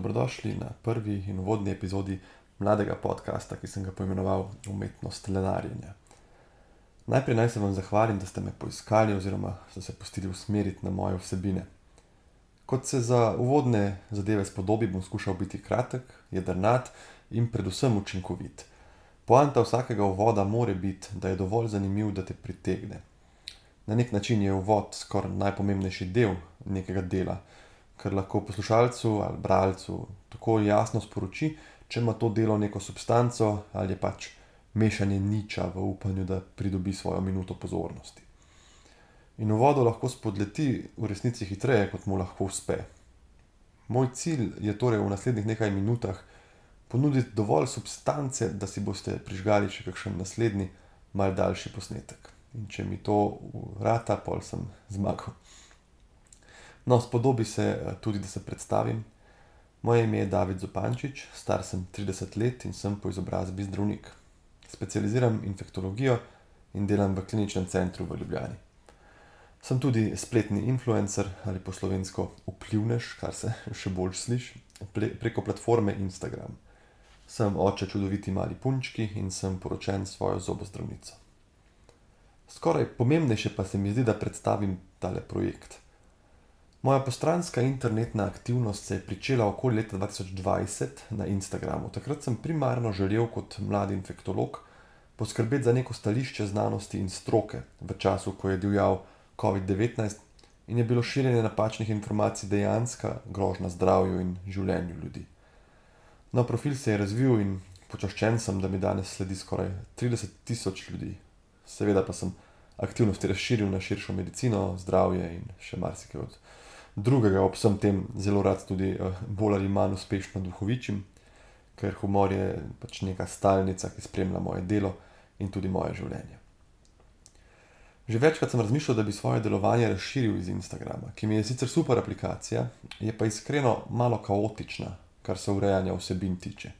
dobrodošli na prvi in uvodni epizodi mladega podcasta, ki sem ga poimenoval Umetnost lenarjenja. Najprej naj se vam zahvalim, da ste me poiskali oziroma ste se pustili usmeriti na moje vsebine. Kot se za uvodne zadeve spodobi, bom skušal biti kratek, jedrnat in predvsem učinkovit. Poanta vsakega uvoda more biti, da je dovolj zanimiv, da te pritegne. Na nek način je uvod skoraj najpomembnejši del nekega dela ker lahko poslušalcu ali bralcu tako jasno sporoči, če ima to delo neko substanco ali je pač mešanje niča v upanju, da pridobi svojo minuto pozornosti. In v vodo lahko spodleti v resnici hitreje, kot mu lahko uspe. Moj cilj je torej v naslednjih nekaj minutah ponuditi dovolj substance, da si boste prižgali še kakšen naslednji, mal daljši posnetek. In če mi to vrata, pol sem zmagal. No, spodobi se eh, tudi, da se predstavim. Moje ime je David Zupančič, star sem 30 let in sem po izobrazbi zdravnik. Specializiram infektologijo in delam v kliničnem centru v Ljubljani. Sem tudi spletni influencer ali po slovensko vplivnež, kar se še bolj sliši, preko platforme Instagram. Sem oče čudoviti mali punčki in sem poročen s svojo zobozdravnico. Skoraj pomembnejše pa se mi zdi, da predstavim tale projekt. Moja postranska internetna aktivnost se je začela okoli leta 2020 na Instagramu. Takrat sem primarno želel kot mladi infektolog poskrbeti za neko stališče znanosti in stroke v času, ko je divjal COVID-19 in je bilo širjenje napačnih informacij dejanska grožnja zdravju in življenju ljudi. No, profil se je razvil in počaščen sem, da mi danes sledi skoraj 30 tisoč ljudi. Seveda pa sem aktivnosti razširil na širšo medicino, zdravje in še marsikaj od drugega, ob vsem tem zelo rad tudi uh, bolj ali manj uspešno duhovičim, ker humor je pač neka stalnica, ki spremlja moje delo in tudi moje življenje. Že večkrat sem razmišljal, da bi svoje delovanje razširil iz Instagrama, ki mi je sicer super aplikacija, je pa iskreno malo kaotična, kar se urejanja vsebin tiče.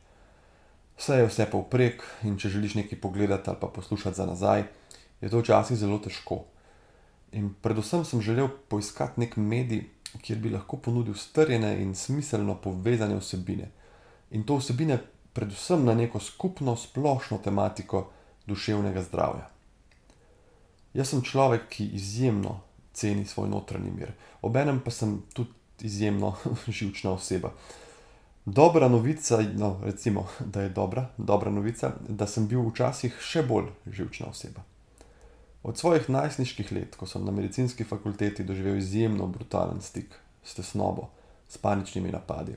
Vse je vse povprek in če želiš nekaj pogledati ali pa poslušati za nazaj, je to včasih zelo težko. In predvsem sem želel poiskati nek medij, kjer bi lahko ponudil strjene in smiselno povezane vsebine. In to vsebine predvsem na neko skupno splošno tematiko duševnega zdravja. Jaz sem človek, ki izjemno ceni svoj notranji mir, obenem pa sem tudi izjemno živčna oseba. Dobra novica, no, recimo, da je dobra, dobra novica, da sem bil včasih še bolj živčna oseba. Od svojih najstniških let, ko sem na medicinski fakulteti doživel izjemno brutalen stik s tesnobo, s paničnimi napadi,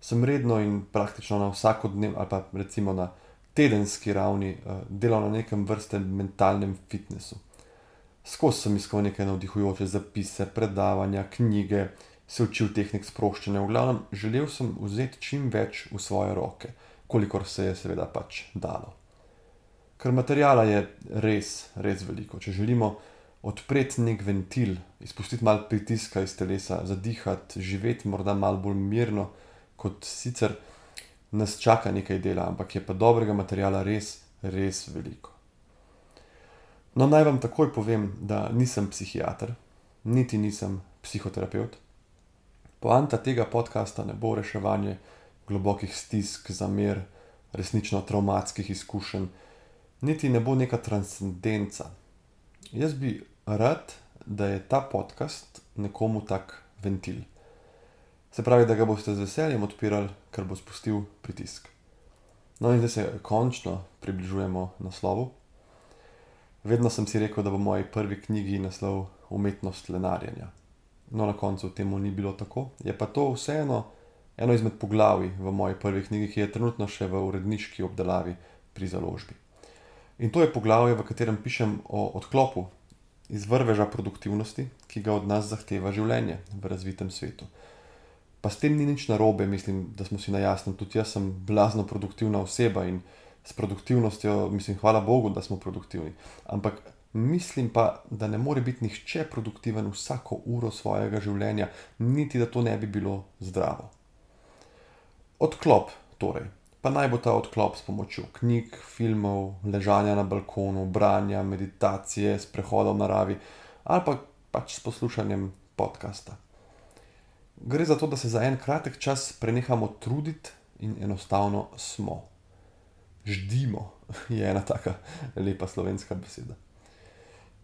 sem redno in praktično na vsakodnevni ali pa recimo na tedenski ravni uh, delal na nekem vrste mentalnem fitnessu. Skozi sem iskal neke navdihujoče zapise, predavanja, knjige, se učil tehnik sproščanja, v glavnem želel sem vzeti čim več v svoje roke, kolikor se je seveda pač dalo ker materijala je res, res veliko. Če želimo odpreti nek ventil, izpustiti malo pritiska iz telesa, zadihati, živeti morda malo bolj mirno kot sicer, nas čaka nekaj dela, ampak je pa dobrega materijala res, res veliko. No, naj vam takoj povem, da nisem psihiater, niti nisem psihoterapeut. Poanta tega podcasta ne bo reševanje globokih stisk, zamer, resnično traumatskih izkušenj niti ne bo neka transcendenca. Jaz bi rad, da je ta podcast nekomu tak ventil. Se pravi, da ga boste z veseljem odpirali, ker bo spustil pritisk. No, in zdaj se končno približujemo naslovu. Vedno sem si rekel, da bo v moji prvi knjigi naslov Umetnost lenarjenja. No, na koncu temu ni bilo tako. Je pa to vseeno eno izmed poglavij v moji prvi knjigi, ki je trenutno še v uredniški obdelavi pri založbi. In to je poglavje, v katerem pišem o odklopu iz vrveža produktivnosti, ki ga od nas zahteva življenje v razvitem svetu. Pa s tem ni nič narobe, mislim, da smo si na jasnem. Tudi jaz sem blazno produktivna oseba in s produktivnostjo, mislim, hvala Bogu, da smo produktivni. Ampak mislim pa, da ne more biti nihče produktiven vsako uro svojega življenja, niti da to ne bi bilo zdravo. Odklop, torej pa naj bo ta odklop s pomočjo knjig, filmov, ležanja na balkonu, branja, meditacije, sprehoda v naravi ali pa pač s poslušanjem podcasta. Gre za to, da se za en kratek čas prenehamo truditi in enostavno smo. Ždimo je ena taka lepa slovenska beseda.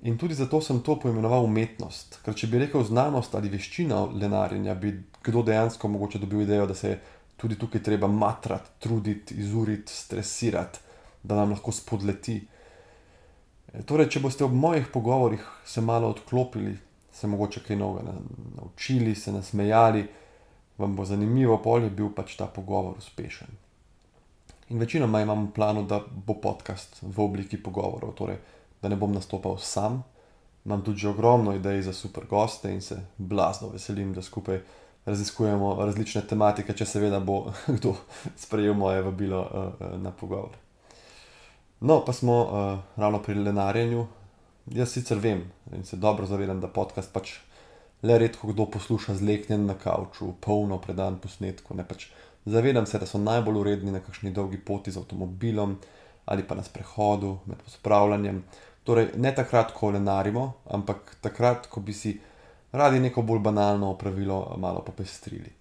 In tudi zato sem to poimenoval umetnost. Ker če bi rekel znanost ali veščina lenarjenja, bi kdo dejansko mogoče dobil idejo, da se je tudi tukaj treba matrati, truditi, izuriti, stresirati, da nam lahko spodleti. E, torej, če boste ob mojih pogovorih se malo odklopili, se mogoče kaj novega naučili, se nasmejali, vam bo zanimivo, pol je bil pač ta pogovor uspešen. In večinoma imam v planu, da bo podcast v obliki pogovorov, torej, da ne bom nastopal sam. Imam tudi ogromno idej za super goste in se blazno veselim, da skupaj raziskujemo različne tematike, če seveda bo kdo sprejel moje vabilo uh, na pogovor. No, pa smo uh, ravno pri lenarjenju. Jaz sicer vem in se dobro zavedam, da podcast pač le redko kdo posluša zleknjen na kavču, polno predan posnetku. Pač zavedam se, da so najbolj uredni na kakšni dolgi poti z avtomobilom ali pa na sprehodu med pospravljanjem. Torej, ne takrat, ko lenarimo, ampak takrat, ko bi si radi neko bolj banalno opravilo malo popestrili.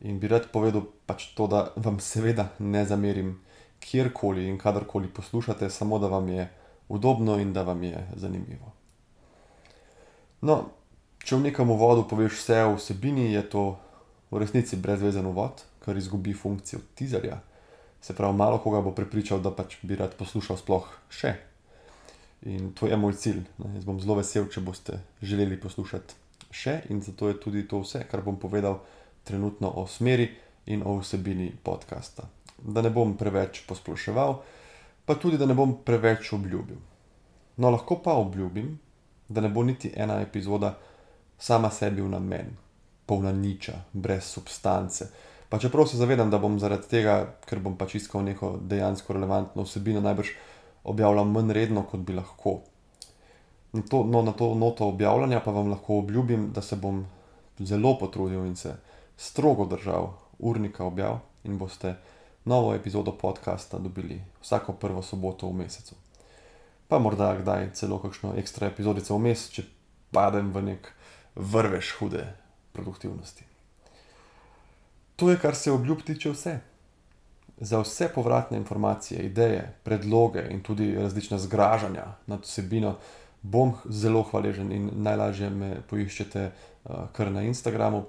In bi rad povedal pač to, da vam seveda ne zamerim kjerkoli in kadarkoli poslušate, samo da vam je udobno in da vam je zanimivo. No, če v nekem uvodu poveš vse o vsebini, je to v resnici brezvezen uvod, kar izgubi funkcijo tizerja. Se pravi, malo koga bo prepričal, da pač bi rad poslušal sploh še In to je moj cilj. Ne. Jaz bom zelo vesel, če boste želeli poslušati še, in zato je tudi to vse, kar bom povedal trenutno o smeri in o vsebini podcasta. Da ne bom preveč posploševal, pa tudi da ne bom preveč obljubil. No, lahko pa obljubim, da ne bo niti ena epizoda sama sebi v namen, polna niča, brez substance. Pa čeprav se zavedam, da bom zaradi tega, ker bom pač iskal neko dejansko relevantno vsebino, najbrž objavljam manj redno, kot bi lahko. Na to, no, na to noto objavljanja pa vam lahko obljubim, da se bom zelo potrudil in se strogo držal urnika objav in boste novo epizodo podcasta dobili vsako prvo soboto v mesecu. Pa morda kdaj celo kakšno ekstra epizodico vmes, če padem v nek vrvež hude produktivnosti. To je, kar se obljub tiče vse. Za vse povratne informacije, ideje, predloge in tudi različna zgražanja nad vsebino bom zelo hvaležen in najlažje me poiščete uh, kar na Instagramu.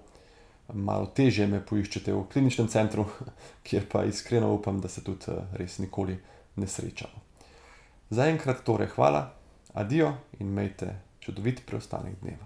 Malo teže me poiščete v kliničnem centru, kjer pa iskreno upam, da se tudi uh, res nikoli ne srečamo. Zaenkrat torej hvala, adijo in imejte čudovit preostanek dneva.